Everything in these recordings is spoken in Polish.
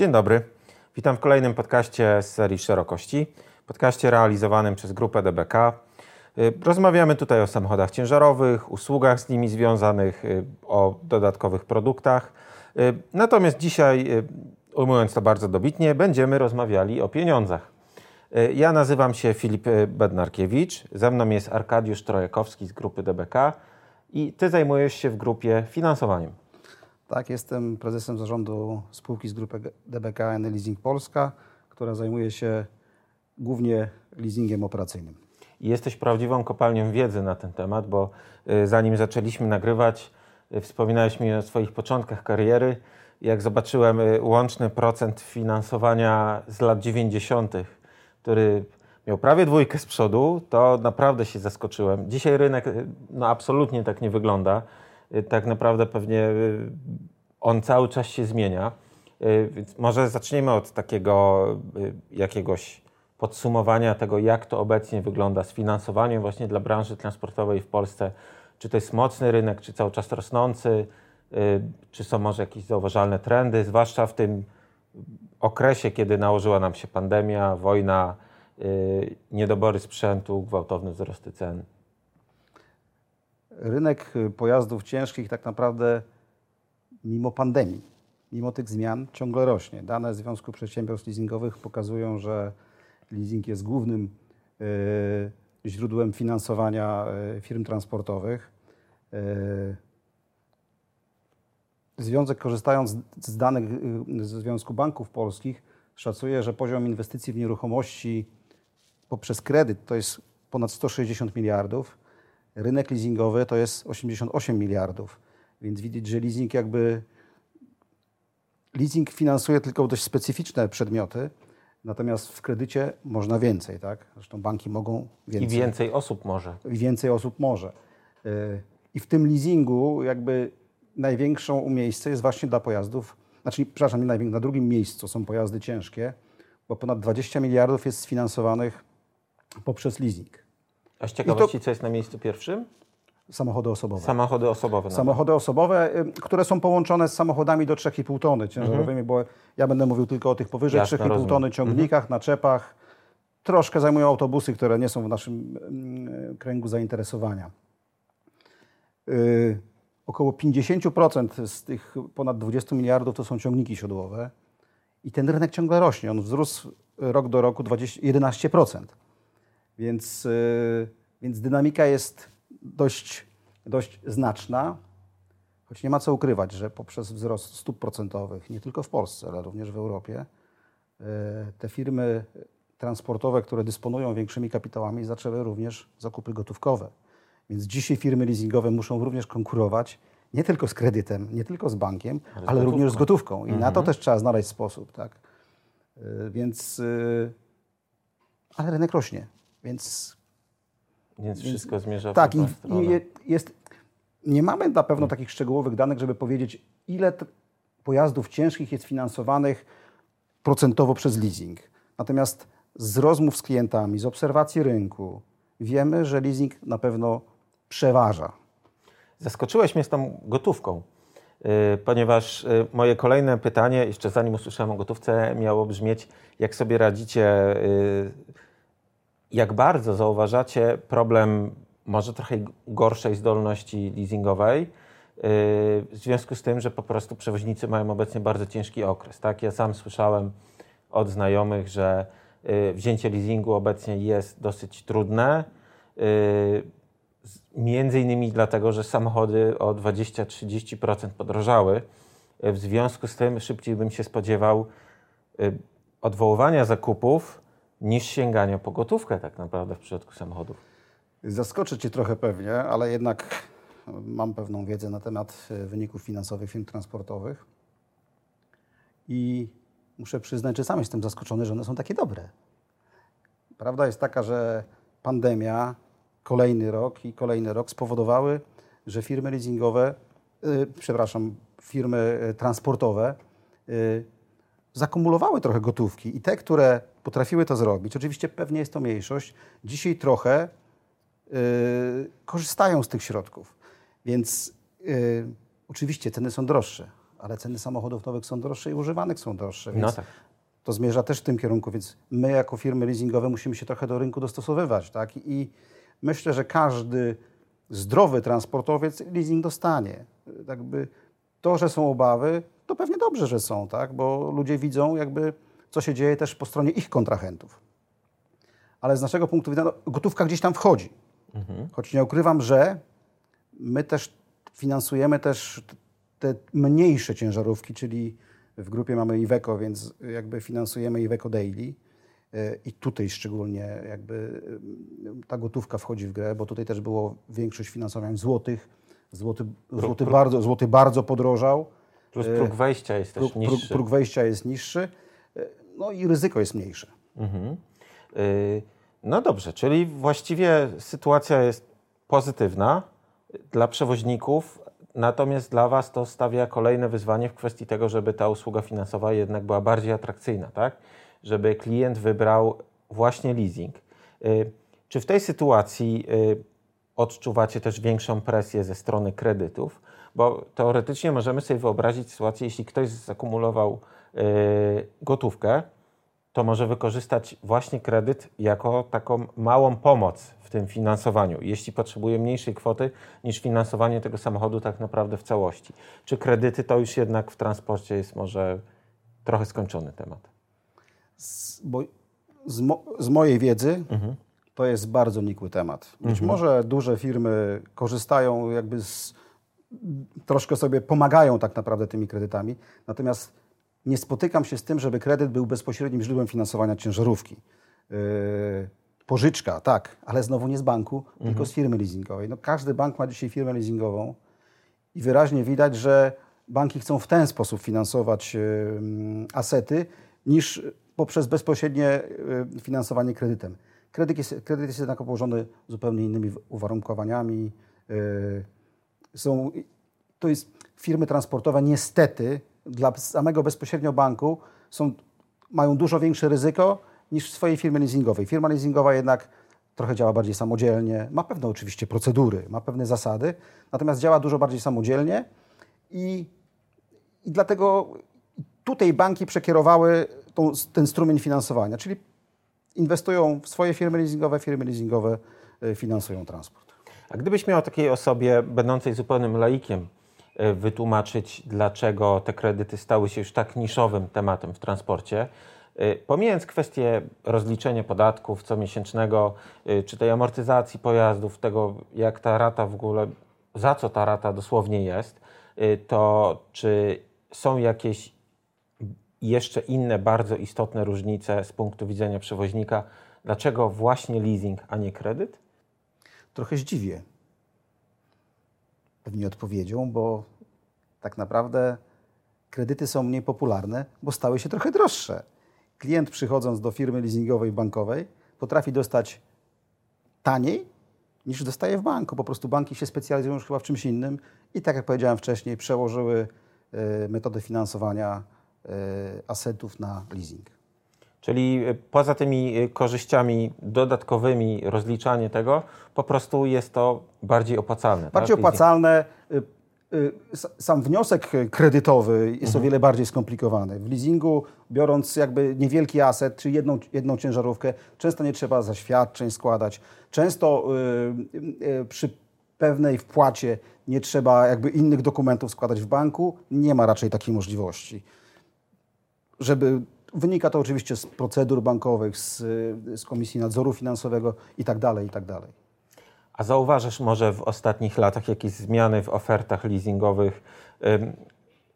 Dzień dobry. Witam w kolejnym podcaście z serii Szerokości. Podcaście realizowanym przez grupę DBK. Y, rozmawiamy tutaj o samochodach ciężarowych, usługach z nimi związanych, y, o dodatkowych produktach. Y, natomiast dzisiaj, ujmując to bardzo dobitnie, będziemy rozmawiali o pieniądzach. Ja nazywam się Filip Bednarkiewicz, ze mną jest Arkadiusz Trojakowski z grupy DBK i Ty zajmujesz się w grupie finansowaniem. Tak, jestem prezesem zarządu spółki z grupy DBK Leasing Polska, która zajmuje się głównie leasingiem operacyjnym. Jesteś prawdziwą kopalnią wiedzy na ten temat, bo y, zanim zaczęliśmy nagrywać, y, wspominałeś mi o swoich początkach kariery. Jak zobaczyłem y, łączny procent finansowania z lat 90., który miał prawie dwójkę z przodu, to naprawdę się zaskoczyłem. Dzisiaj rynek no, absolutnie tak nie wygląda. Tak naprawdę pewnie on cały czas się zmienia. Więc może zaczniemy od takiego jakiegoś podsumowania tego, jak to obecnie wygląda z finansowaniem właśnie dla branży transportowej w Polsce. Czy to jest mocny rynek, czy cały czas rosnący, y, czy są może jakieś zauważalne trendy, zwłaszcza w tym okresie, kiedy nałożyła nam się pandemia, wojna, y, niedobory sprzętu, gwałtowne wzrosty cen. Rynek pojazdów ciężkich tak naprawdę mimo pandemii, mimo tych zmian ciągle rośnie. Dane Związku Przedsiębiorstw Leasingowych pokazują, że leasing jest głównym e, źródłem finansowania e, firm transportowych. Związek, korzystając z danych ze Związku Banków Polskich, szacuje, że poziom inwestycji w nieruchomości poprzez kredyt to jest ponad 160 miliardów. Rynek leasingowy to jest 88 miliardów. Więc widać, że leasing jakby leasing finansuje tylko dość specyficzne przedmioty, Natomiast w kredycie można więcej, tak? Zresztą banki mogą więcej. I więcej osób może. I więcej osób może. E, I w tym leasingu jakby największą miejsce jest właśnie dla pojazdów, znaczy, przepraszam, nie na drugim miejscu są pojazdy ciężkie, bo ponad 20 miliardów jest sfinansowanych poprzez leasing. A z ciekawości, to, co jest na miejscu pierwszym? Samochody osobowe. Samochody osobowe. Samochody osobowe, które są połączone z samochodami do 3,5 tony ciężarowymi, mhm. bo ja będę mówił tylko o tych powyżej 3,5 tony ciągnikach, mhm. naczepach. Troszkę zajmują autobusy, które nie są w naszym kręgu zainteresowania. Yy, około 50% z tych ponad 20 miliardów to są ciągniki siodłowe i ten rynek ciągle rośnie. On wzrósł rok do roku 20, 11%. Więc, yy, więc dynamika jest dość, dość znaczna, choć nie ma co ukrywać, że poprzez wzrost stóp procentowych, nie tylko w Polsce, ale również w Europie, e, te firmy transportowe, które dysponują większymi kapitałami, zaczęły również zakupy gotówkowe. Więc dzisiaj firmy leasingowe muszą również konkurować nie tylko z kredytem, nie tylko z bankiem, ale, ale również z gotówką. I mhm. na to mhm. też trzeba znaleźć sposób. Tak? E, więc, ale rynek rośnie, więc więc wszystko zmierza tak, w Tak, i jest, nie mamy na pewno takich szczegółowych danych, żeby powiedzieć, ile pojazdów ciężkich jest finansowanych procentowo przez leasing. Natomiast z rozmów z klientami, z obserwacji rynku, wiemy, że leasing na pewno przeważa. Zaskoczyłeś mnie z tą gotówką, y, ponieważ y, moje kolejne pytanie, jeszcze zanim usłyszałem o gotówce, miało brzmieć, jak sobie radzicie y, jak bardzo zauważacie problem może trochę gorszej zdolności leasingowej, yy, w związku z tym, że po prostu przewoźnicy mają obecnie bardzo ciężki okres. Tak? Ja sam słyszałem od znajomych, że yy, wzięcie leasingu obecnie jest dosyć trudne. Yy, między innymi dlatego, że samochody o 20-30% podrożały. W związku z tym szybciej bym się spodziewał odwoływania zakupów niż sięganie po gotówkę tak naprawdę w przypadku samochodów. Zaskoczy Cię trochę pewnie, ale jednak mam pewną wiedzę na temat e, wyników finansowych firm transportowych i muszę przyznać, że sam jestem zaskoczony, że one są takie dobre. Prawda jest taka, że pandemia, kolejny rok i kolejny rok spowodowały, że firmy leasingowe, yy, przepraszam, firmy e, transportowe yy, zakumulowały trochę gotówki i te, które potrafiły to zrobić, oczywiście pewnie jest to mniejszość, dzisiaj trochę yy, korzystają z tych środków. Więc yy, oczywiście ceny są droższe, ale ceny samochodów nowych są droższe i używanych są droższe. No Więc tak. to zmierza też w tym kierunku, więc my jako firmy leasingowe musimy się trochę do rynku dostosowywać. Tak? I myślę, że każdy zdrowy transportowiec leasing dostanie. Jakby to, że są obawy, to pewnie dobrze, że są, tak? bo ludzie widzą, jakby, co się dzieje też po stronie ich kontrahentów. Ale z naszego punktu widzenia no, gotówka gdzieś tam wchodzi. Choć nie ukrywam, że my też finansujemy też te mniejsze ciężarówki, czyli w grupie mamy Iveco, więc jakby finansujemy Iveco Daily. E, I tutaj szczególnie jakby e, ta gotówka wchodzi w grę, bo tutaj też było większość finansowań złotych. Złoty, złoty, bardzo, złoty bardzo podrożał. Plus próg wejścia jest też Próg, próg, niższy. próg wejścia jest niższy. No i ryzyko jest mniejsze. Y, No dobrze, czyli właściwie sytuacja jest pozytywna dla przewoźników, natomiast dla Was to stawia kolejne wyzwanie w kwestii tego, żeby ta usługa finansowa jednak była bardziej atrakcyjna, tak? Żeby klient wybrał właśnie leasing. Y, Czy w tej sytuacji y, odczuwacie też większą presję ze strony kredytów? Bo teoretycznie możemy sobie wyobrazić sytuację, jeśli ktoś zakumulował gotówkę, to może wykorzystać właśnie kredyt jako taką małą pomoc w tym finansowaniu, jeśli potrzebuje mniejszej kwoty niż finansowanie tego samochodu tak naprawdę w całości. Czy kredyty to już jednak w transporcie jest może trochę skończony temat? Z, bo z, mo, z mojej wiedzy to jest bardzo nikły temat. Być może duże firmy korzystają jakby z, troszkę sobie pomagają tak naprawdę tymi kredytami, natomiast nie spotykam się z tym, żeby kredyt był bezpośrednim źródłem finansowania ciężarówki. Yy, pożyczka, tak, ale znowu nie z banku, tylko z firmy leasingowej. No, każdy bank ma dzisiaj firmę leasingową i wyraźnie widać, że banki chcą w ten sposób finansować yy, asety, niż poprzez bezpośrednie yy, finansowanie kredytem. Kredyt jest, kredyt jest jednak obłożony zupełnie innymi uwarunkowaniami. Yy, są, to jest firmy transportowe niestety dla samego bezpośrednio banku są, mają dużo większe ryzyko niż w swojej firmy leasingowej. Firma leasingowa jednak trochę działa bardziej samodzielnie, ma pewne oczywiście procedury, ma pewne zasady, natomiast działa dużo bardziej samodzielnie i, i dlatego tutaj banki przekierowały tą, ten strumień finansowania, czyli inwestują w swoje firmy leasingowe, firmy leasingowe y, finansują transport. A gdybyś miał takiej osobie będącej zupełnym laikiem wytłumaczyć, dlaczego te kredyty stały się już tak niszowym tematem w transporcie, y, pomijając kwestię rozliczenia podatków comiesięcznego, y, czy tej amortyzacji pojazdów, tego jak ta rata w ogóle, za co ta rata dosłownie jest, to czy są jakieś jeszcze inne bardzo istotne różnice z punktu widzenia przewoźnika, dlaczego właśnie leasing, a nie kredyt? Trochę zdziwię pewnie odpowiedzią, bo tak naprawdę kredyty są mniej popularne, bo stały się trochę droższe. Klient przychodząc do firmy leasingowej, bankowej potrafi dostać taniej niż dostaje w banku. Po prostu banki się specjalizują już chyba w czymś innym i tak jak powiedziałem wcześniej, przełożyły y, metodę finansowania y, asetów na leasing. Czyli y, poza tymi y, korzyściami dodatkowymi, rozliczanie tego, po prostu jest to bardziej opłacalne. Bardziej tak? opłacalne. y, y, Sam wniosek kredytowy jest o wiele bardziej skomplikowany. W leasingu, biorąc jakby niewielki aset, czy jedną, jedną ciężarówkę, często nie trzeba zaświadczeń składać. Często y, przy pewnej wpłacie nie trzeba jakby innych dokumentów składać w banku. Nie ma raczej takiej możliwości żeby wynika to oczywiście z procedur bankowych, z, z Komisji Nadzoru Finansowego i tak dalej, i tak. A zauważasz może w ostatnich latach jakieś zmiany w ofertach leasingowych,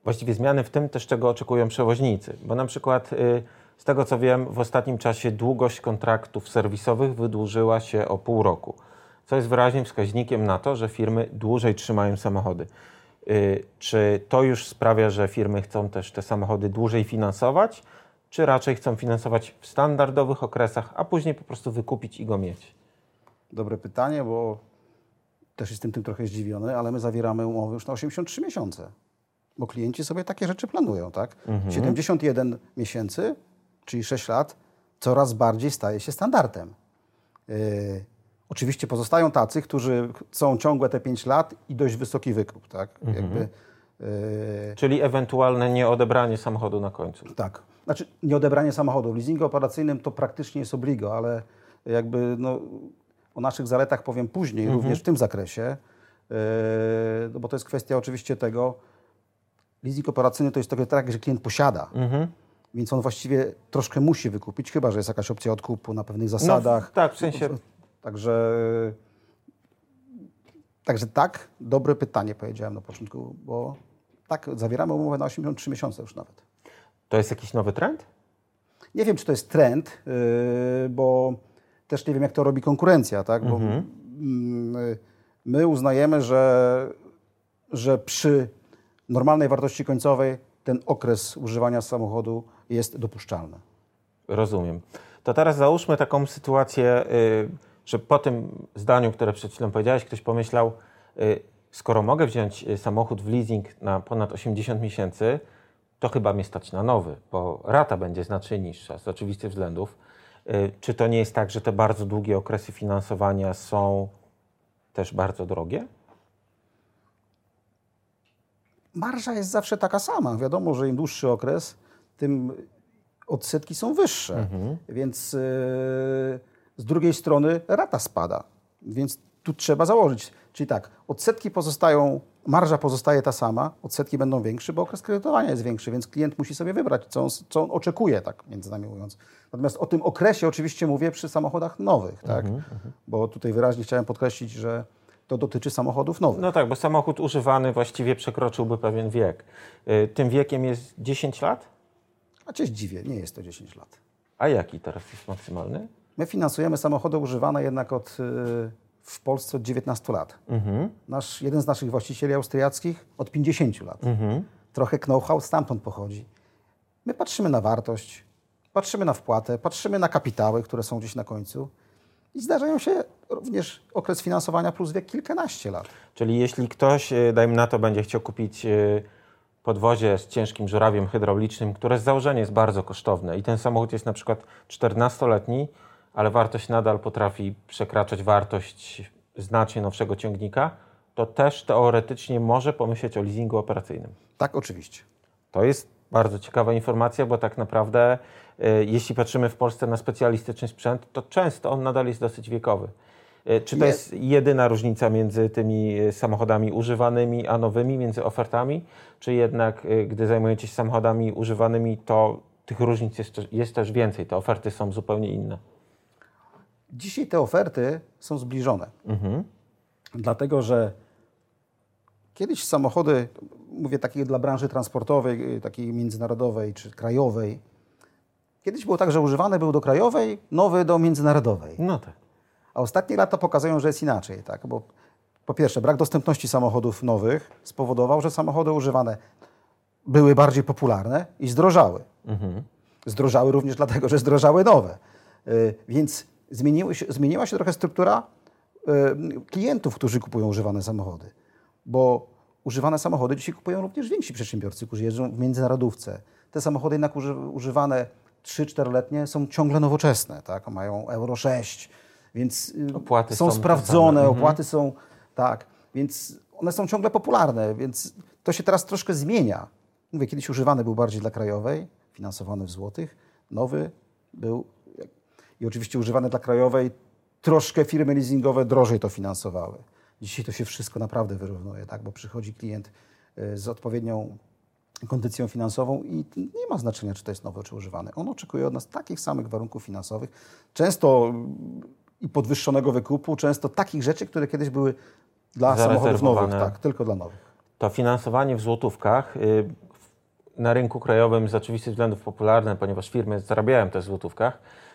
właściwie zmiany w tym też, czego oczekują przewoźnicy? Bo na przykład y, z tego co wiem, w ostatnim czasie długość kontraktów serwisowych wydłużyła się o pół roku, co jest wyraźnym wskaźnikiem na to, że firmy dłużej trzymają samochody. Y, Czy to już sprawia, że firmy chcą też te samochody dłużej finansować, czy raczej chcą finansować w standardowych okresach, a później po prostu wykupić i go mieć? Dobre pytanie, bo też jestem tym trochę zdziwiony, ale my zawieramy umowy już na 83 miesiące. Bo klienci sobie takie rzeczy planują, tak? 71 miesięcy, czyli 6 lat, coraz bardziej staje się standardem. Yy, oczywiście pozostają tacy, którzy chcą ciągłe te 5 lat i dość wysoki wykup, tak? Jakby, Yy, Czyli ewentualne nieodebranie samochodu na końcu. tak. Znaczy, nieodebranie samochodu. W leasingu operacyjnym to praktycznie jest obligo, ale jakby no, o naszych zaletach powiem później, również w tym zakresie, yy, no bo to jest kwestia oczywiście tego, leasing operacyjny to jest trochę tak, że klient posiada, więc on właściwie troszkę musi wykupić, chyba że jest jakaś opcja odkupu na pewnych zasadach. tak, w sensie- Także, także tak, dobre pytanie powiedziałem na początku, bo tak, zawieramy umowę na 83 miesiące już nawet. To jest jakiś nowy trend? Nie wiem, czy to jest trend, yy, bo też nie wiem, jak to robi konkurencja, tak? Bo mm, y, my uznajemy, że, że przy normalnej wartości końcowej ten okres używania samochodu jest dopuszczalny. Rozumiem. To teraz załóżmy taką sytuację, y, że po tym zdaniu, które przed chwilą powiedziałeś, ktoś pomyślał, y, skoro mogę wziąć y, samochód w leasing na ponad 80 miesięcy, to chyba mnie stać na nowy, bo rata będzie znacznie niższa z oczywistych względów. Y, Czy to nie jest tak, że te bardzo długie okresy finansowania są też bardzo drogie? Marża jest zawsze taka sama. Wiadomo, że im dłuższy okres, tym odsetki są wyższe. Więc yy, z drugiej strony rata spada. Więc tu trzeba założyć. Czyli tak, odsetki pozostają, marża pozostaje ta sama, odsetki będą większe, bo okres kredytowania jest większy, więc klient musi sobie wybrać, co on, co on oczekuje, tak między nami mówiąc. Natomiast o tym okresie oczywiście mówię przy samochodach nowych, tak? Bo tutaj wyraźnie chciałem podkreślić, że to dotyczy samochodów nowych. No tak, bo samochód używany właściwie przekroczyłby pewien wiek. Y, Tym wiekiem jest 10 lat? A cię zdziwię, nie jest to 10 lat. A jaki teraz jest maksymalny? My finansujemy samochody używane jednak od, y, w Polsce od 19 lat. Nasz, jeden z naszych właścicieli austriackich od 50 lat. Trochę know-how stamtąd pochodzi. My patrzymy na wartość, patrzymy na wpłatę, patrzymy na kapitały, które są gdzieś na końcu i zdarzają się również okres finansowania plus wiek kilkanaście lat. Czyli jeśli ktoś, y, dajmy na to, będzie chciał kupić y, podwozie z ciężkim żurawiem hydraulicznym, które z założenia jest bardzo kosztowne i ten samochód jest na przykład 14-letni, ale wartość nadal potrafi przekraczać wartość znacznie nowszego ciągnika, to też teoretycznie może pomyśleć o leasingu operacyjnym. Tak, oczywiście. To jest bardzo ciekawa informacja, bo tak naprawdę, y, jeśli patrzymy w Polsce na specjalistyczny sprzęt, to często on nadal jest dosyć wiekowy. Y, Czy to Jest. jest jedyna różnica między tymi y, samochodami używanymi a nowymi, między ofertami? Czy jednak, y, gdy zajmujecie się samochodami używanymi, to tych różnic jest, jest też więcej? Te oferty są zupełnie inne. Dzisiaj te oferty są zbliżone. Dlatego, że kiedyś samochody, mówię takie dla branży transportowej, y, takiej międzynarodowej czy krajowej, kiedyś było tak, że używany był do krajowej, nowy do międzynarodowej. No tak. A ostatnie lata pokazują, że jest inaczej, tak? Bo po pierwsze, brak dostępności samochodów nowych spowodował, że samochody używane były bardziej popularne i zdrożały. Zdrożały również dlatego, że zdrożały nowe. Y, Więc zmieniły się, zmieniła się trochę struktura y, klientów, którzy kupują używane samochody. Bo używane samochody dzisiaj kupują również więksi przedsiębiorcy, którzy jeżdżą w międzynarodówce. Te samochody jednak uży, używane 3-4-letnie są ciągle nowoczesne, tak? mają Euro 6, więc y, Opłaty są są sprawdzone, same. opłaty są, tak, więc one są ciągle popularne, więc to się teraz troszkę zmienia. Mówię, kiedyś używany był bardziej dla krajowej, finansowany w złotych, nowy był i oczywiście używany dla krajowej, troszkę firmy leasingowe drożej to finansowały. Dzisiaj to się wszystko naprawdę wyrównuje, tak, bo przychodzi klient y, z odpowiednią kondycją finansową i nie ma znaczenia, czy to jest nowy, czy używany. On oczekuje od nas takich samych warunków finansowych, często mm, i podwyższonego wykupu, często takich rzeczy, które kiedyś były dla samochodów nowych, tak, tylko dla nowych. To finansowanie w złotówkach y, na rynku krajowym z oczywistych względów popularne, ponieważ firmy zarabiają też w złotówkach, y,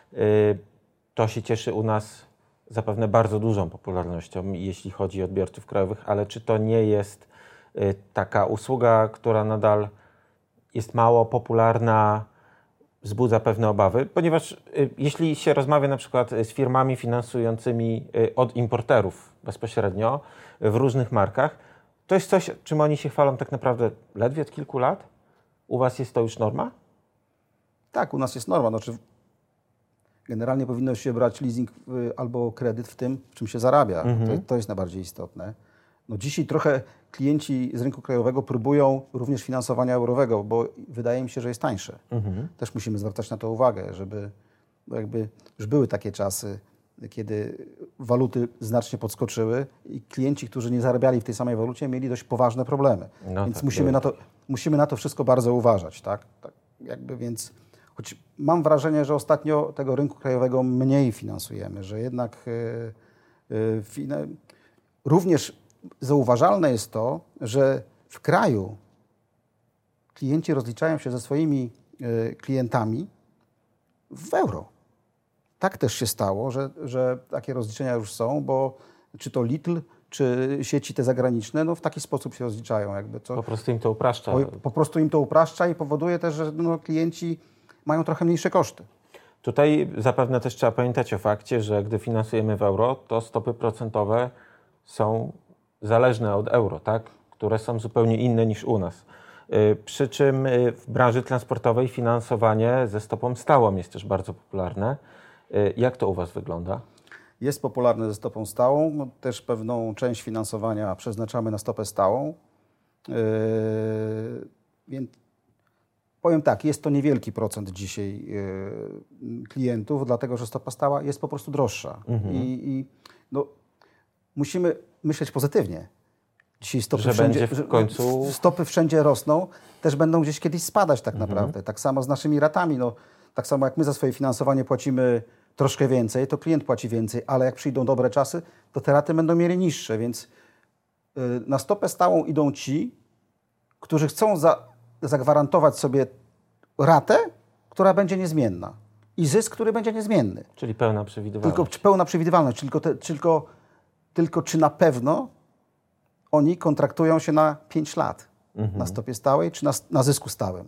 to się cieszy u nas zapewne bardzo dużą popularnością, jeśli chodzi o odbiorców krajowych, ale czy to nie jest y, taka usługa, która nadal jest mało popularna, wzbudza pewne obawy, ponieważ y, jeśli się rozmawia na przykład z firmami finansującymi y, od importerów bezpośrednio y, w różnych markach, to jest coś, czym oni się chwalą tak naprawdę ledwie od kilku lat. U Was jest to już norma? Tak, u nas jest norma. Znaczy, generalnie powinno się brać leasing y, albo kredyt w tym, w czym się zarabia. To, to jest najbardziej istotne. No dzisiaj trochę klienci z rynku krajowego próbują również finansowania eurowego, bo wydaje mi się, że jest tańsze. Też musimy zwracać na to uwagę, żeby jakby już były takie czasy, kiedy waluty znacznie podskoczyły i klienci, którzy nie zarabiali w tej samej walucie, mieli dość poważne problemy. No więc tak, musimy, były na to, musimy na to wszystko bardzo uważać. Tak? tak jakby więc, choć mam wrażenie, że ostatnio tego rynku krajowego mniej finansujemy, że jednak yy, fina- również zauważalne jest to, że w kraju klienci rozliczają się ze swoimi yy, klientami w euro. Tak też się stało, że, że takie rozliczenia już są, bo czy to Lidl, czy sieci te zagraniczne, no w taki sposób się rozliczają. Jakby co, Po prostu im to upraszcza. po, po prostu im to upraszcza i powoduje też, że no, klienci mają trochę mniejsze koszty. Tutaj zapewne też trzeba pamiętać o fakcie, że gdy finansujemy w euro, to stopy procentowe są zależne od euro, tak? które są zupełnie inne niż u nas. Y, Przy czym y, w branży transportowej finansowanie ze stopą stałą jest też bardzo popularne. Y, Jak to u Was wygląda? Jest popularny ze stopą stałą, no, też pewną część finansowania przeznaczamy na stopę stałą. Więc powiem tak, jest to niewielki procent dzisiaj yy, klientów, dlatego że stopa stała jest po prostu droższa. I, i no, musimy myśleć pozytywnie. Dzisiaj stopy Że wszędzie, w końcu- stopy wszędzie rosną, też będą gdzieś kiedyś spadać tak naprawdę. Tak samo z naszymi ratami. No, tak samo jak my za swoje finansowanie płacimy troszkę więcej, to klient płaci więcej, ale jak przyjdą dobre czasy, to te raty będą mieli niższe, więc y, na stopę stałą idą ci, którzy chcą za, zagwarantować sobie ratę, która będzie niezmienna i zysk, który będzie niezmienny. Czyli pełna przewidywalność. Tylko czy pełna przewidywalność, tylko, te, tylko, tylko czy na pewno oni kontraktują się na 5 lat na stopie stałej, czy na, na zysku stałym.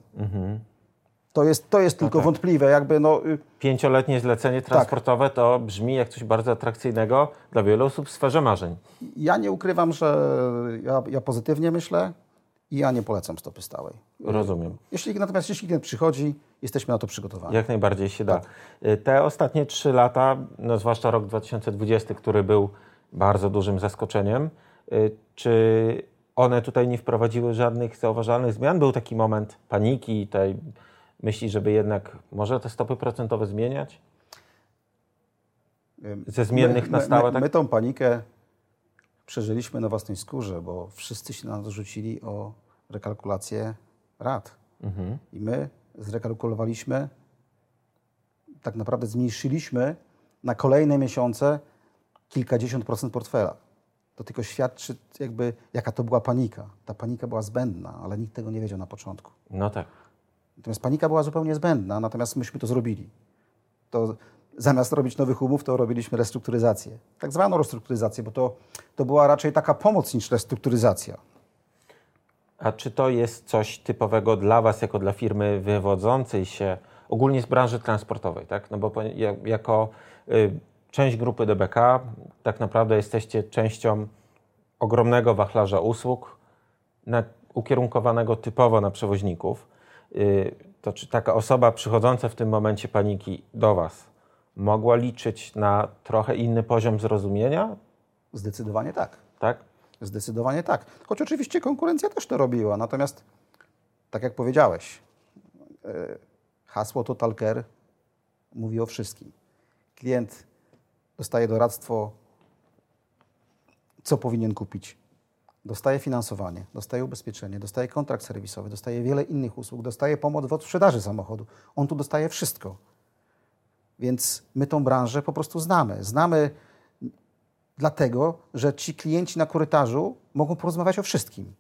To jest, to jest tylko wątpliwe. Jakby no, y, Pięcioletnie zlecenie transportowe to brzmi jak coś bardzo atrakcyjnego dla wielu osób w sferze marzeń. ja nie ukrywam, że ja, ja pozytywnie myślę i ja nie polecam stopy stałej. Rozumiem. Jeśli, natomiast jeśli klient przychodzi, jesteśmy na to przygotowani. Jak najbardziej się da. Y, Te ostatnie trzy lata, no zwłaszcza rok 2020, który był bardzo dużym zaskoczeniem, y, czy one tutaj nie wprowadziły żadnych zauważalnych zmian? Był taki moment paniki, tej myśli, żeby jednak może te stopy procentowe zmieniać? Ze zmiennych na stałe, my, tak? my tą panikę przeżyliśmy na własnej skórze, bo wszyscy się na nas rzucili o rekalkulację rat. Mhm. I my zrekalkulowaliśmy, tak naprawdę zmniejszyliśmy na kolejne miesiące kilkadziesiąt procent portfela. To tylko świadczy jakby, jaka to była panika. Ta panika była zbędna, ale nikt tego nie wiedział na początku. No tak. Natomiast panika była zupełnie zbędna, natomiast myśmy to zrobili. To zamiast robić nowych umów, to robiliśmy restrukturyzację. Tak zwaną restrukturyzację, bo to, to była raczej taka pomoc niż restrukturyzacja. A czy to jest coś typowego dla Was, jako dla firmy wywodzącej się ogólnie z branży transportowej, tak? No bo jako y, część grupy DBK tak naprawdę jesteście częścią ogromnego wachlarza usług na, ukierunkowanego typowo na przewoźników. Y, to czy taka osoba przychodząca w tym momencie paniki do Was mogła liczyć na trochę inny poziom zrozumienia, Zdecydowanie tak. tak? Zdecydowanie tak. Choć oczywiście konkurencja też to robiła. Natomiast, tak jak powiedziałeś, e, hasło Total Care mówi o wszystkim. Klient dostaje doradztwo, co powinien kupić. Dostaje finansowanie, dostaje ubezpieczenie, dostaje kontrakt serwisowy, dostaje wiele innych usług, dostaje pomoc w sprzedaży samochodu. On tu dostaje wszystko. Więc my tą branżę po prostu znamy. Znamy dlatego, że ci klienci na korytarzu mogą porozmawiać o wszystkim.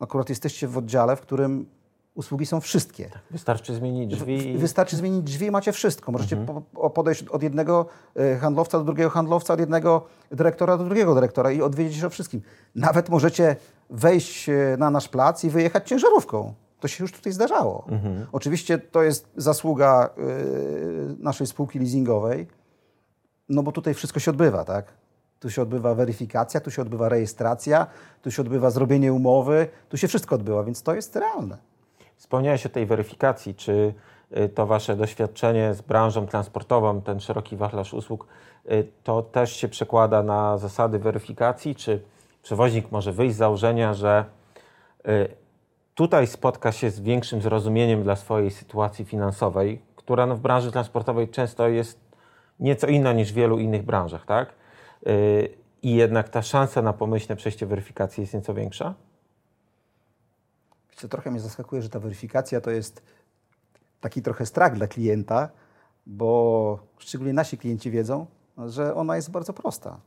Akurat jesteście w oddziale, w którym usługi są wszystkie. Wystarczy zmienić drzwi. i- Wystarczy zmienić drzwi, macie wszystko. Możecie po, o- podejść od jednego e, handlowca do drugiego handlowca, od jednego dyrektora do drugiego dyrektora i odwiedzić o wszystkim. Nawet możecie wejść e, na nasz plac i wyjechać ciężarówką. To się już tutaj zdarzało. Oczywiście to jest zasługa e, naszej spółki leasingowej, no bo tutaj wszystko się odbywa, tak? Tu się odbywa weryfikacja, tu się odbywa rejestracja, tu się odbywa zrobienie umowy, tu się wszystko odbywa, więc to jest realne. Wspomniałeś o tej weryfikacji. Czy y, to Wasze doświadczenie z branżą transportową, ten szeroki wachlarz usług, y, to też się przekłada na zasady weryfikacji? Czy przewoźnik może wyjść z założenia, że y, tutaj spotka się z większym zrozumieniem dla swojej sytuacji finansowej, która no w branży transportowej często jest nieco inna niż w wielu innych branżach, tak? Y, I jednak ta szansa na pomyślne przejście weryfikacji jest nieco większa? Wiecie, trochę mnie zaskakuje, że ta weryfikacja to jest taki trochę strach dla klienta, bo szczególnie nasi klienci wiedzą, że ona jest bardzo prosta.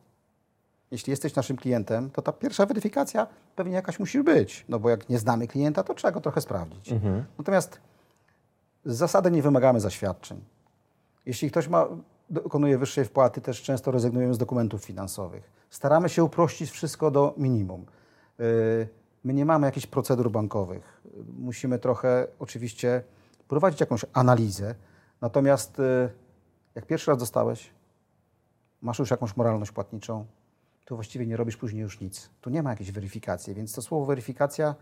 Jeśli jesteś naszym klientem, to ta pierwsza weryfikacja pewnie jakaś musi być, no bo jak nie znamy klienta, to trzeba go trochę sprawdzić. Natomiast z zasady nie wymagamy zaświadczeń. Jeśli ktoś ma, dokonuje wyższej wpłaty, też często rezygnujemy z dokumentów finansowych. Staramy się uprościć wszystko do minimum. Yy, My nie mamy jakichś procedur bankowych. Musimy trochę oczywiście prowadzić jakąś analizę. Natomiast yy, jak pierwszy raz dostałeś, masz już jakąś moralność płatniczą, to właściwie nie robisz później już nic. Tu nie ma jakiejś weryfikacji, więc to słowo weryfikacja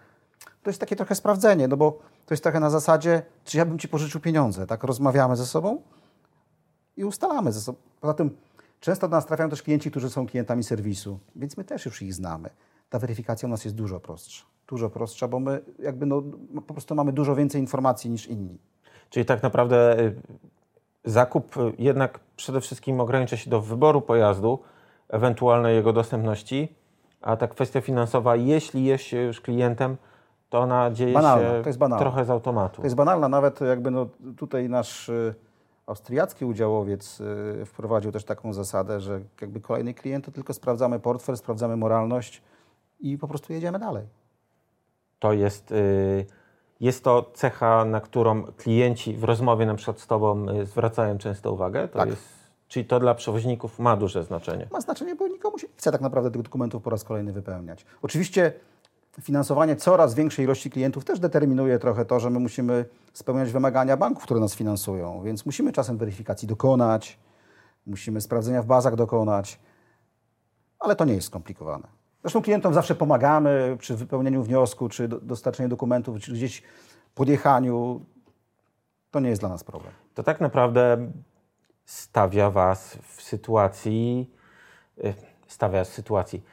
to jest takie trochę sprawdzenie, no bo to jest trochę na zasadzie, czy ja bym ci pożyczył pieniądze, tak? Rozmawiamy ze sobą i ustalamy ze sobą. Poza tym często do nas trafiają też klienci, którzy są klientami serwisu, więc my też już ich znamy. Ta weryfikacja u nas jest dużo prostsza. Dużo prostsza, bo my jakby no, po prostu mamy dużo więcej informacji niż inni. Czyli tak naprawdę y, zakup y, jednak przede wszystkim ogranicza się do wyboru pojazdu, ewentualnej jego dostępności, a ta kwestia finansowa, jeśli jest się już klientem, to ona dzieje Banalna, się to jest banalne. trochę z automatu. To jest banalna, nawet jakby no, tutaj nasz y, austriacki udziałowiec y, wprowadził też taką zasadę, że jakby kolejny klient to tylko sprawdzamy portfel, sprawdzamy moralność i po prostu jedziemy dalej. To jest, y, jest to cecha, na którą klienci w rozmowie na przykład z Tobą zwracają często uwagę? To Tak. jest, czyli to dla przewoźników ma duże znaczenie. Ma znaczenie, bo nikomu się nie chce tak naprawdę tych dokumentów po raz kolejny wypełniać. Oczywiście finansowanie coraz większej ilości klientów też determinuje trochę to, że my musimy spełniać wymagania banków, które nas finansują, więc musimy czasem weryfikacji dokonać, musimy sprawdzenia w bazach dokonać, ale to nie jest skomplikowane. Zresztą klientom zawsze pomagamy przy wypełnieniu wniosku, czy do- dostarczeniu dokumentów, czy gdzieś podjechaniu. To nie jest dla nas problem. To tak naprawdę stawia Was w sytuacji, y, stawia w sytuacji.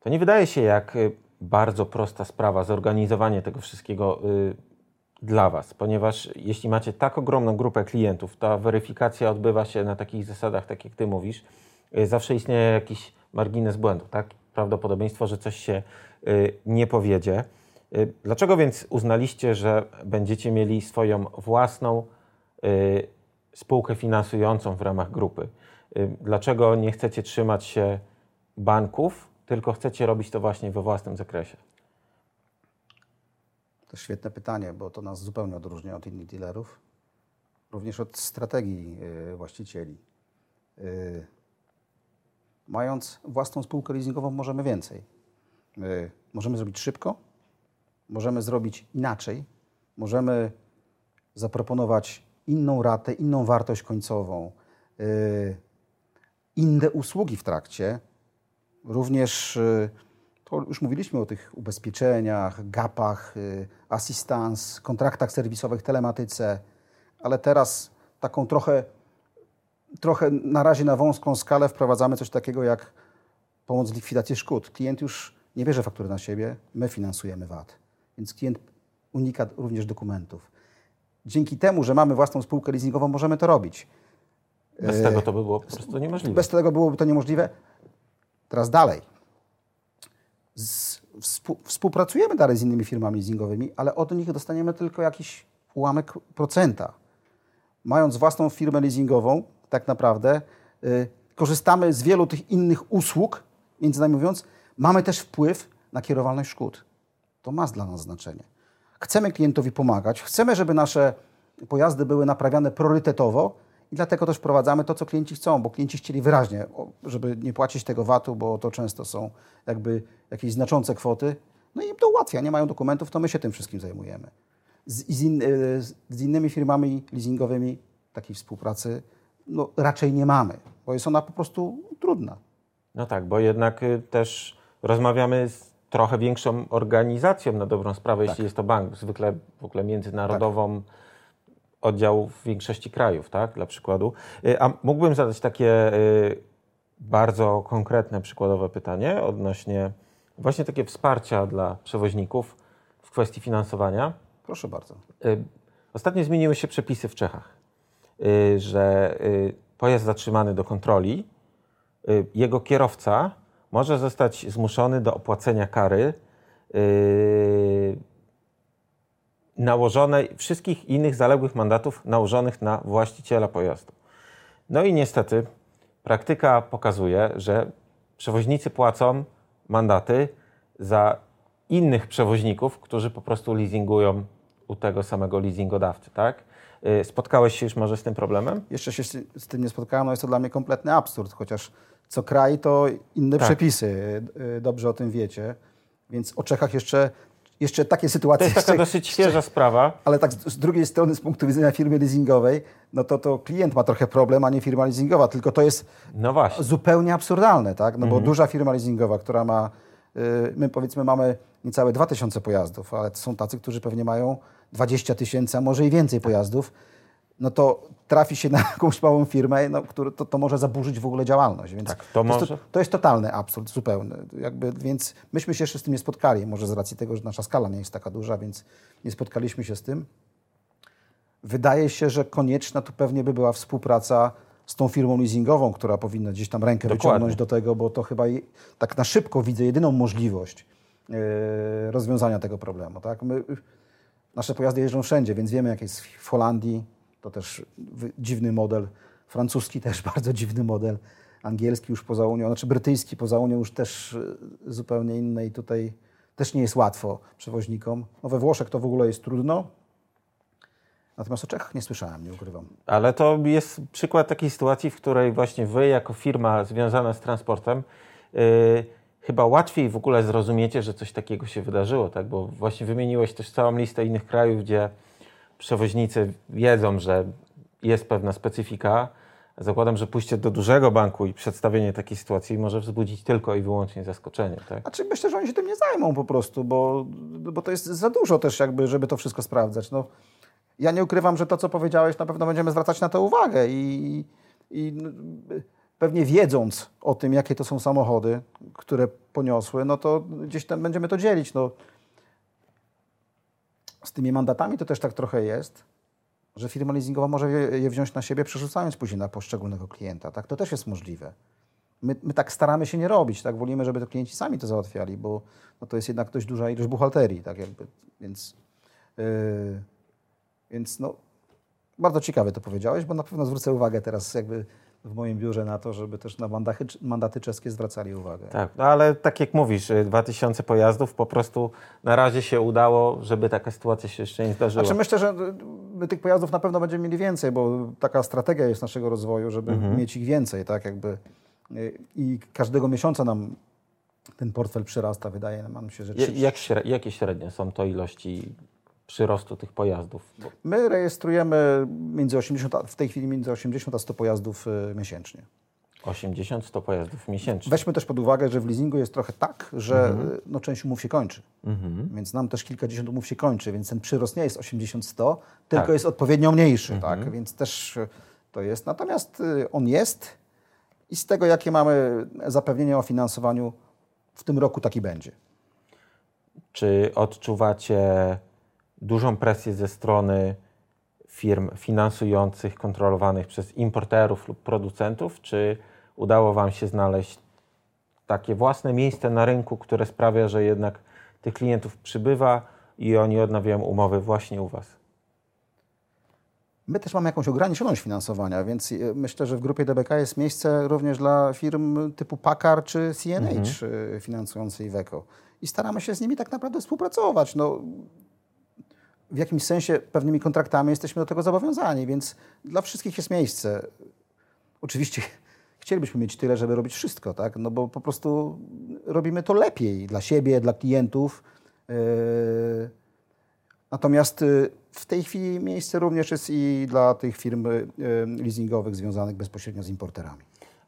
To nie wydaje się jak y, bardzo prosta sprawa zorganizowanie tego wszystkiego y, dla Was, ponieważ jeśli macie tak ogromną grupę klientów, ta weryfikacja odbywa się na takich zasadach, tak jak Ty mówisz, zawsze istnieje jakiś margines błędu, tak? Prawdopodobieństwo, że coś się nie powiedzie. Dlaczego więc uznaliście, że będziecie mieli swoją własną spółkę finansującą w ramach grupy? Y, Dlaczego nie chcecie trzymać się banków, tylko chcecie robić to właśnie we własnym zakresie? To świetne pytanie, bo to nas zupełnie odróżnia od innych dealerów, również od strategii y, właścicieli. Y, Mając własną spółkę leasingową, możemy więcej. Możemy zrobić szybko, możemy zrobić inaczej, możemy zaproponować inną ratę, inną wartość końcową, y, inne usługi w trakcie, Również y, to już mówiliśmy o tych ubezpieczeniach, gapach, y, assistance, kontraktach serwisowych, telematyce, ale teraz taką trochę, trochę na razie na wąską skalę wprowadzamy coś takiego jak pomoc w likwidacji szkód. Klient już nie bierze faktury na siebie, my finansujemy VAT, więc klient unika również dokumentów. Dzięki temu, że mamy własną spółkę leasingową, możemy to robić. Bez tego to by było po prostu niemożliwe. Bez tego byłoby to niemożliwe. Teraz dalej. Z, współ, współpracujemy dalej z innymi firmami leasingowymi, ale od nich dostaniemy tylko jakiś ułamek procenta. Mając własną firmę leasingową, tak naprawdę y, korzystamy z wielu tych innych usług, między nami mówiąc, mamy też wpływ na kierowalność szkód. To ma dla nas znaczenie. Chcemy klientowi pomagać, chcemy, żeby nasze pojazdy były naprawiane priorytetowo i dlatego też wprowadzamy to, co klienci chcą, bo klienci chcieli wyraźnie, żeby nie płacić tego VAT-u, bo to często są jakby jakieś znaczące kwoty. No i im to ułatwia, nie mają dokumentów, to my się tym wszystkim zajmujemy. Z, z, in, y, z innymi firmami leasingowymi takiej współpracy no, raczej nie mamy, bo jest ona po prostu trudna. No tak, bo jednak y, też rozmawiamy z trochę większą organizacją na dobrą sprawę, jeśli jest to bank, zwykle w ogóle międzynarodową, oddział w większości krajów, tak, dla przykładu. Y, A mógłbym zadać takie y, bardzo konkretne, przykładowe pytanie odnośnie właśnie takie wsparcia dla przewoźników w kwestii finansowania. Proszę bardzo. Y, Ostatnio zmieniły się przepisy w Czechach, że pojazd zatrzymany do kontroli, jego kierowca może zostać zmuszony do opłacenia kary y, nałożonej, wszystkich innych zaległych mandatów nałożonych na właściciela pojazdu. No i niestety praktyka pokazuje, że przewoźnicy płacą mandaty za innych przewoźników, którzy po prostu leasingują u tego samego leasingodawcy, tak? Y, Spotkałeś się już może z tym problemem? Jeszcze się z tym nie spotkałem, no jest to dla mnie kompletny absurd, chociaż co kraj to inne Tak. przepisy, y, dobrze o tym wiecie. Więc o Czechach jeszcze, jeszcze takie sytuacje. To jest taka jeszcze- dosyć świeża sprawa. Ale tak z, z drugiej strony, z punktu widzenia firmy leasingowej, no to, to klient ma trochę problem, a nie firma leasingowa, tylko to jest No zupełnie absurdalne, tak? No Mhm. bo duża firma leasingowa, która ma, y, my powiedzmy mamy niecałe 2000 pojazdów, ale są tacy, którzy pewnie mają 20 tysięcy, a może i więcej pojazdów, no to trafi się na jakąś małą firmę, no, który, to, to może zaburzyć w ogóle działalność. Więc Tak, to jest, może. to jest totalny absurd, zupełny. Jakby, więc myśmy się jeszcze z tym nie spotkali, może z racji tego, że nasza skala nie jest taka duża, więc nie spotkaliśmy się z tym. Wydaje się, że konieczna tu pewnie by była współpraca z tą firmą leasingową, która powinna gdzieś tam rękę Dokładnie. wyciągnąć do tego, bo to chyba je- tak na szybko widzę jedyną możliwość e, rozwiązania tego problemu. Tak? My, nasze pojazdy jeżdżą wszędzie, więc wiemy, jak jest w Holandii. To też dziwny model. Francuski też bardzo dziwny model. Angielski już poza Unią, znaczy brytyjski poza Unią już też e, zupełnie inny i tutaj też nie jest łatwo przewoźnikom. No we Włoszech to w ogóle jest trudno. Natomiast o Czechach nie słyszałem, nie ukrywam. Ale to jest przykład takiej sytuacji, w której właśnie wy, jako firma związana z transportem, yy, chyba łatwiej w ogóle zrozumiecie, że coś takiego się wydarzyło, tak? Bo właśnie wymieniłeś też całą listę innych krajów, gdzie przewoźnicy wiedzą, że jest pewna specyfika. Zakładam, że pójście do dużego banku i przedstawienie takiej sytuacji może wzbudzić tylko i wyłącznie zaskoczenie, tak? Znaczy myślę, że oni się tym nie zajmą po prostu, bo, bo to jest za dużo też jakby, żeby to wszystko sprawdzać. No, ja nie ukrywam, że to, co powiedziałeś, na pewno będziemy zwracać na to uwagę i, i pewnie wiedząc o tym, jakie to są samochody, które poniosły, no to gdzieś tam będziemy to dzielić. No. Z tymi mandatami to też tak trochę jest, że firma leasingowa może je, wziąć na siebie, przerzucając później na poszczególnego klienta. Tak? To też jest możliwe. My, my tak staramy się nie robić, tak? Wolimy, żeby to klienci sami to załatwiali, bo no, to jest jednak dość duża ilość buchalterii, tak jakby, więc, yy, więc no, bardzo ciekawe to powiedziałeś, bo na pewno zwrócę uwagę teraz jakby w moim biurze na to, żeby też na mandaty, mandaty czeskie zwracali uwagę. Tak, no ale tak jak mówisz, y, 2000 pojazdów po prostu na razie się udało, żeby taka sytuacja się jeszcze nie zdarzyła. Znaczy myślę, że my tych pojazdów na pewno będziemy mieli więcej, bo taka strategia jest naszego rozwoju, żeby Mhm. mieć ich więcej, tak jakby. yy, I każdego miesiąca nam ten portfel przyrasta, wydaje nam się, że Jak, jakie średnie są to ilości przyrostu tych pojazdów? Bo My rejestrujemy między 80, a- w tej chwili między 80 a 100 pojazdów y, miesięcznie. 80-100 pojazdów miesięcznie. Weźmy też pod uwagę, że w leasingu jest trochę tak, że Mhm. y, no, część umów się kończy. Więc nam też kilkadziesiąt umów się kończy, więc ten przyrost nie jest 80-100, tylko Tak. jest odpowiednio mniejszy. Mhm. Tak? Więc też y, to jest. Natomiast on jest i z tego, jakie mamy zapewnienia o finansowaniu, w tym roku taki będzie. Czy odczuwacie dużą presję ze strony firm finansujących, kontrolowanych przez importerów lub producentów? Czy udało Wam się znaleźć takie własne miejsce na rynku, które sprawia, że jednak tych klientów przybywa i oni odnawiają umowy właśnie u Was? My też mamy jakąś ograniczoność finansowania, więc y, myślę, że w grupie DBK jest miejsce również dla firm typu Packard czy CNH y, finansujące Iveco. I staramy się z nimi tak naprawdę współpracować. No, w jakimś sensie pewnymi kontraktami jesteśmy do tego zobowiązani, więc dla wszystkich jest miejsce. Oczywiście chcielibyśmy mieć tyle, żeby robić wszystko, tak? No bo po prostu robimy to lepiej dla siebie, dla klientów. Yy, Natomiast y, w tej chwili miejsce również jest i dla tych firm y, leasingowych związanych bezpośrednio z importerami.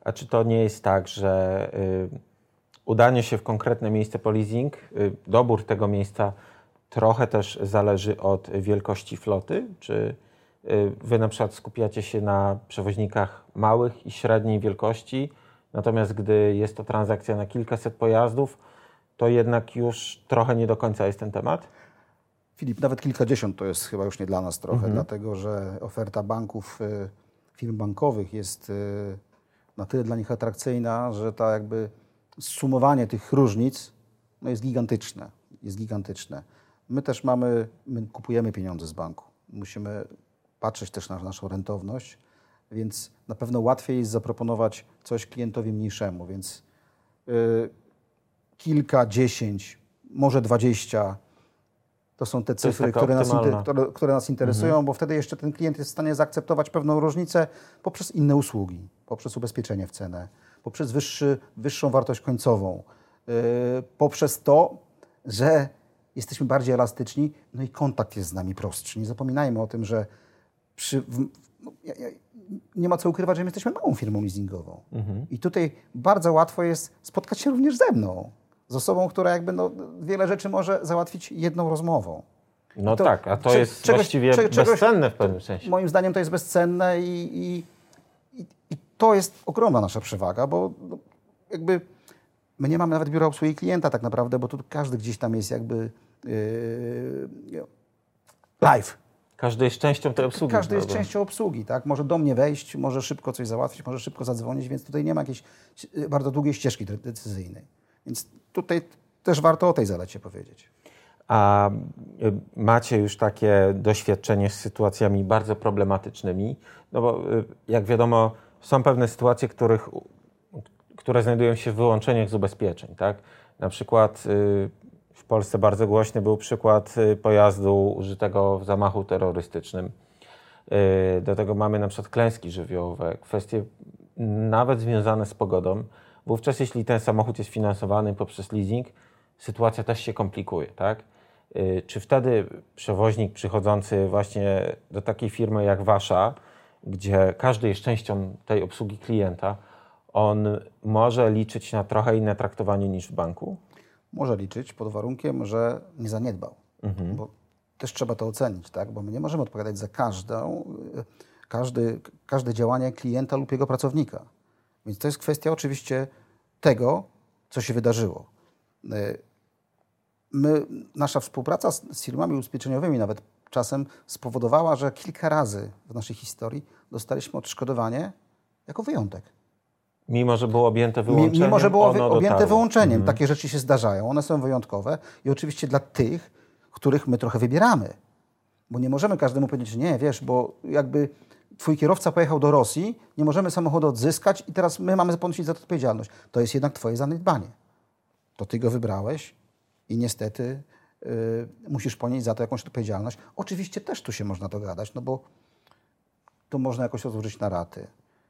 A czy to nie jest tak, że y, udanie się w konkretne miejsce po leasing, y, dobór tego miejsca trochę też zależy od wielkości floty? Czy y, wy na przykład skupiacie się na przewoźnikach małych i średniej wielkości, natomiast gdy jest to transakcja na kilkaset pojazdów, to jednak już trochę nie do końca jest ten temat? Filip, nawet kilkadziesiąt to jest chyba już nie dla nas trochę, dlatego że oferta banków, y, firm bankowych jest y, na tyle dla nich atrakcyjna, że ta jakby sumowanie tych różnic no jest gigantyczne. Jest gigantyczne. My też mamy, my kupujemy pieniądze z banku. Musimy patrzeć też na naszą rentowność, więc na pewno łatwiej jest zaproponować coś klientowi mniejszemu, więc y, kilka, dziesięć, może dwadzieścia. To są te cyfry, które nas, które, nas interesują, bo wtedy jeszcze ten klient jest w stanie zaakceptować pewną różnicę poprzez inne usługi, poprzez ubezpieczenie w cenę, poprzez wyższy, wyższą wartość końcową, yy, poprzez to, że jesteśmy bardziej elastyczni, no i kontakt jest z nami prostszy. Nie zapominajmy o tym, że przy, no, ja, ja, nie ma co ukrywać, że my jesteśmy małą firmą leasingową. I tutaj bardzo łatwo jest spotkać się również ze mną. Z osobą, która jakby no, wiele rzeczy może załatwić jedną rozmową. No To tak, a to cze- jest czegoś- właściwie cze- czegoś- bezcenne w pewnym sensie. Moim zdaniem to jest bezcenne i, i, i, i to jest ogromna nasza przewaga, bo no, jakby my nie mamy nawet biura obsługi klienta tak naprawdę, bo tu każdy gdzieś tam jest jakby live. Każdy jest częścią tej obsługi. Każdy jest prawda? częścią obsługi, tak? Może do mnie wejść, może szybko coś załatwić, może szybko zadzwonić, więc tutaj nie ma jakiejś y, bardzo długiej ścieżki de- decyzyjnej. Więc tutaj też warto o tej zalecie powiedzieć. A y, macie już takie doświadczenie z sytuacjami bardzo problematycznymi? No bo y, jak wiadomo, są pewne sytuacje, których, które znajdują się w wyłączeniach z ubezpieczeń. Tak? Na przykład y, Polsce bardzo głośny był przykład y, pojazdu użytego w zamachu terrorystycznym. Y, Do tego mamy na przykład klęski żywiołowe, kwestie nawet związane z pogodą. Wówczas, jeśli ten samochód jest finansowany poprzez leasing, sytuacja też się komplikuje, tak? Y, Czy wtedy przewoźnik przychodzący właśnie do takiej firmy jak wasza, gdzie każdy jest częścią tej obsługi klienta, on może liczyć na trochę inne traktowanie niż w banku? Może liczyć pod warunkiem, że nie zaniedbał. Bo też trzeba to ocenić, tak? Bo my nie możemy odpowiadać za każdą, y, każdy, każde działanie klienta lub jego pracownika. Więc to jest kwestia oczywiście tego, co się wydarzyło. Y, My, nasza współpraca z, z firmami ubezpieczeniowymi nawet czasem spowodowała, że kilka razy w naszej historii dostaliśmy odszkodowanie jako wyjątek. Mimo, że było objęte wyłączeniem, Mimo, że było objęte dotarło. wyłączeniem. Takie rzeczy się zdarzają, one są wyjątkowe i oczywiście dla tych, których my trochę wybieramy. Bo nie możemy każdemu powiedzieć, że nie, wiesz, bo jakby twój kierowca pojechał do Rosji, nie możemy samochodu odzyskać i teraz my mamy ponosić za to odpowiedzialność. To jest jednak twoje zaniedbanie. To ty go wybrałeś i niestety y, musisz ponieść za to jakąś odpowiedzialność. Oczywiście też tu się można dogadać, no bo to można jakoś rozłożyć na raty.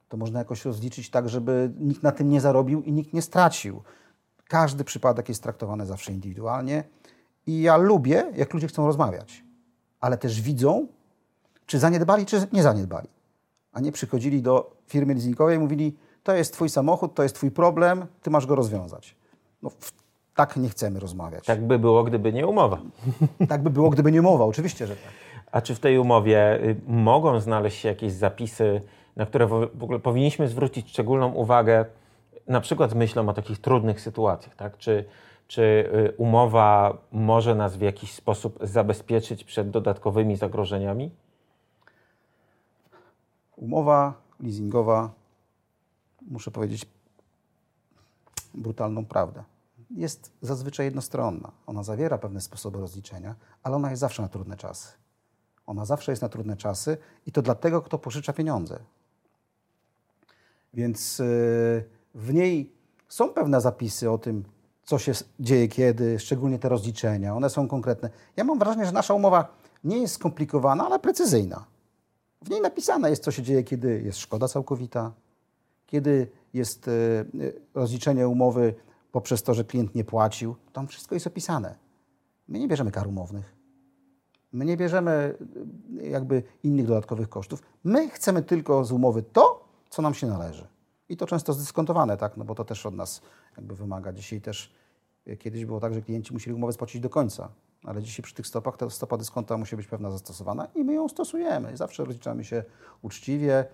To można jakoś rozliczyć tak, żeby nikt na tym nie zarobił i nikt nie stracił. Każdy przypadek jest traktowany zawsze indywidualnie i ja lubię, jak ludzie chcą rozmawiać, ale też widzą, czy zaniedbali, czy nie zaniedbali. A nie przychodzili do firmy leasingowej i mówili, to jest twój samochód, to jest twój problem, ty masz go rozwiązać. No, tak nie chcemy rozmawiać. Tak by było, gdyby nie umowa. tak by było, gdyby nie mowa, oczywiście, że tak. A czy w tej umowie y, mogą znaleźć się jakieś zapisy, na które w ogóle powinniśmy zwrócić szczególną uwagę, na przykład z myślą o takich trudnych sytuacjach, tak? Czy, czy y, umowa może nas w jakiś sposób zabezpieczyć przed dodatkowymi zagrożeniami? Umowa leasingowa, muszę powiedzieć brutalną prawdę, jest zazwyczaj jednostronna. Ona zawiera pewne sposoby rozliczenia, ale ona jest zawsze na trudne czasy. Ona zawsze jest na trudne czasy i to dlatego, kto pożycza pieniądze. Więc yy, w niej są pewne zapisy o tym, co się dzieje kiedy, szczególnie te rozliczenia. One są konkretne. Ja mam wrażenie, że nasza umowa nie jest skomplikowana, ale precyzyjna. W niej napisane jest, co się dzieje, kiedy jest szkoda całkowita, kiedy jest e, e, rozliczenie umowy poprzez to, że klient nie płacił. Tam wszystko jest opisane. My nie bierzemy kar umownych. My nie bierzemy jakby innych dodatkowych kosztów. My chcemy tylko z umowy to, co nam się należy. I to często zdyskontowane, tak? No bo to też od nas jakby wymaga. Dzisiaj też e, kiedyś było tak, że klienci musieli umowę spłacić do końca. Ale dzisiaj przy tych stopach ta stopa dyskonta musi być pewna zastosowana i my ją stosujemy. Zawsze rozliczamy się uczciwie.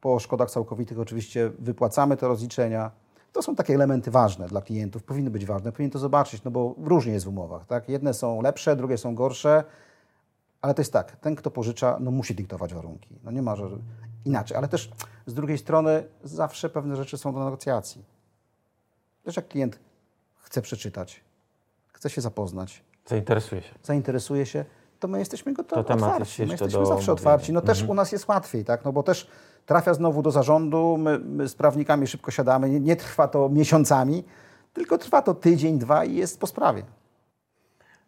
Po szkodach całkowitych oczywiście wypłacamy te rozliczenia. To są takie elementy ważne dla klientów, powinny być ważne, powinien to zobaczyć, no bo różnie jest w umowach, tak? Jedne są lepsze, drugie są gorsze, ale to jest tak, ten, kto pożycza, no musi dyktować warunki. No nie ma, że inaczej. Ale też z drugiej strony zawsze pewne rzeczy są do negocjacji. Też jak klient chce przeczytać, chce się zapoznać, Zainteresuje się. zainteresuje się, to my jesteśmy gotowi, To temat jest otwarci. My jesteśmy do zawsze otwarci. No też u nas jest łatwiej, tak? No bo też trafia znowu do zarządu, my, my z prawnikami szybko siadamy, nie, nie trwa to miesiącami, tylko trwa to tydzień, dwa i jest po sprawie.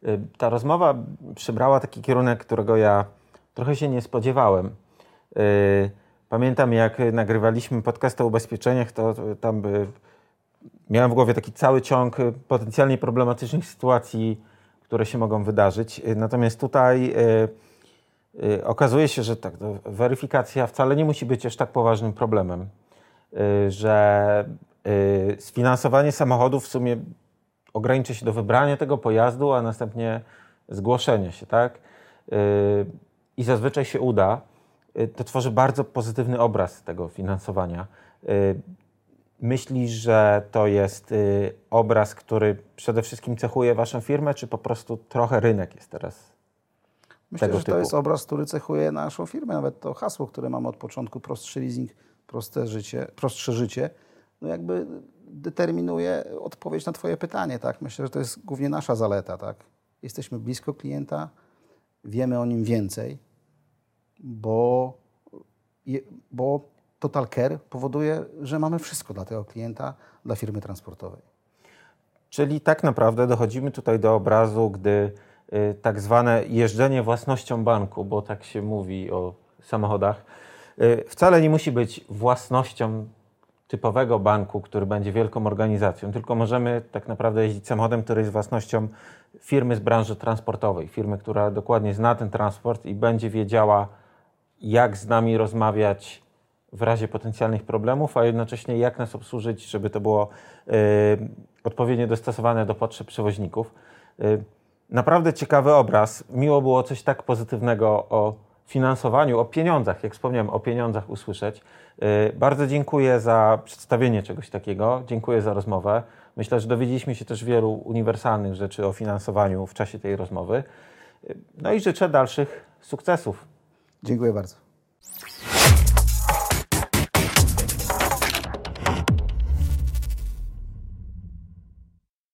Y, Ta rozmowa przybrała taki kierunek, którego ja trochę się nie spodziewałem. Y, Pamiętam, jak nagrywaliśmy podcast o ubezpieczeniach, to tam y, miałem w głowie taki cały ciąg potencjalnie problematycznych sytuacji, które się mogą wydarzyć. Natomiast tutaj y, y, okazuje się, że tak, weryfikacja wcale nie musi być aż tak poważnym problemem, y, że sfinansowanie samochodu w sumie ograniczy się do wybrania tego pojazdu, a następnie zgłoszenia się, tak? I zazwyczaj się uda. Yy, To tworzy bardzo pozytywny obraz tego finansowania. Yy, Myślisz, że to jest yy, obraz, który przede wszystkim cechuje Waszą firmę, czy po prostu trochę rynek jest teraz? Myślę, Tego że typu. to jest obraz, który cechuje naszą firmę. Nawet to hasło, które mamy od początku, prostszy leasing, proste życie, prostsze życie, no jakby determinuje odpowiedź na Twoje pytanie. Tak? Myślę, że to jest głównie nasza zaleta. Tak? Jesteśmy blisko klienta, wiemy o nim więcej, bo, bo Total Care powoduje, że mamy wszystko dla tego klienta, dla firmy transportowej. Czyli tak naprawdę dochodzimy tutaj do obrazu, gdy y, tak zwane jeżdżenie własnością banku, bo tak się mówi o samochodach, y, wcale nie musi być własnością typowego banku, który będzie wielką organizacją, tylko możemy tak naprawdę jeździć samochodem, który jest własnością firmy z branży transportowej, firmy, która dokładnie zna ten transport i będzie wiedziała, jak z nami rozmawiać w razie potencjalnych problemów, a jednocześnie jak nas obsłużyć, żeby to było y, odpowiednio dostosowane do potrzeb przewoźników. Y, naprawdę ciekawy obraz. Miło było coś tak pozytywnego o finansowaniu, o pieniądzach, jak wspomniałem, o pieniądzach usłyszeć. Y, bardzo dziękuję za przedstawienie czegoś takiego. Dziękuję za rozmowę. Myślę, że dowiedzieliśmy się też wielu uniwersalnych rzeczy o finansowaniu w czasie tej rozmowy. No i życzę dalszych sukcesów. Dziękuję bardzo.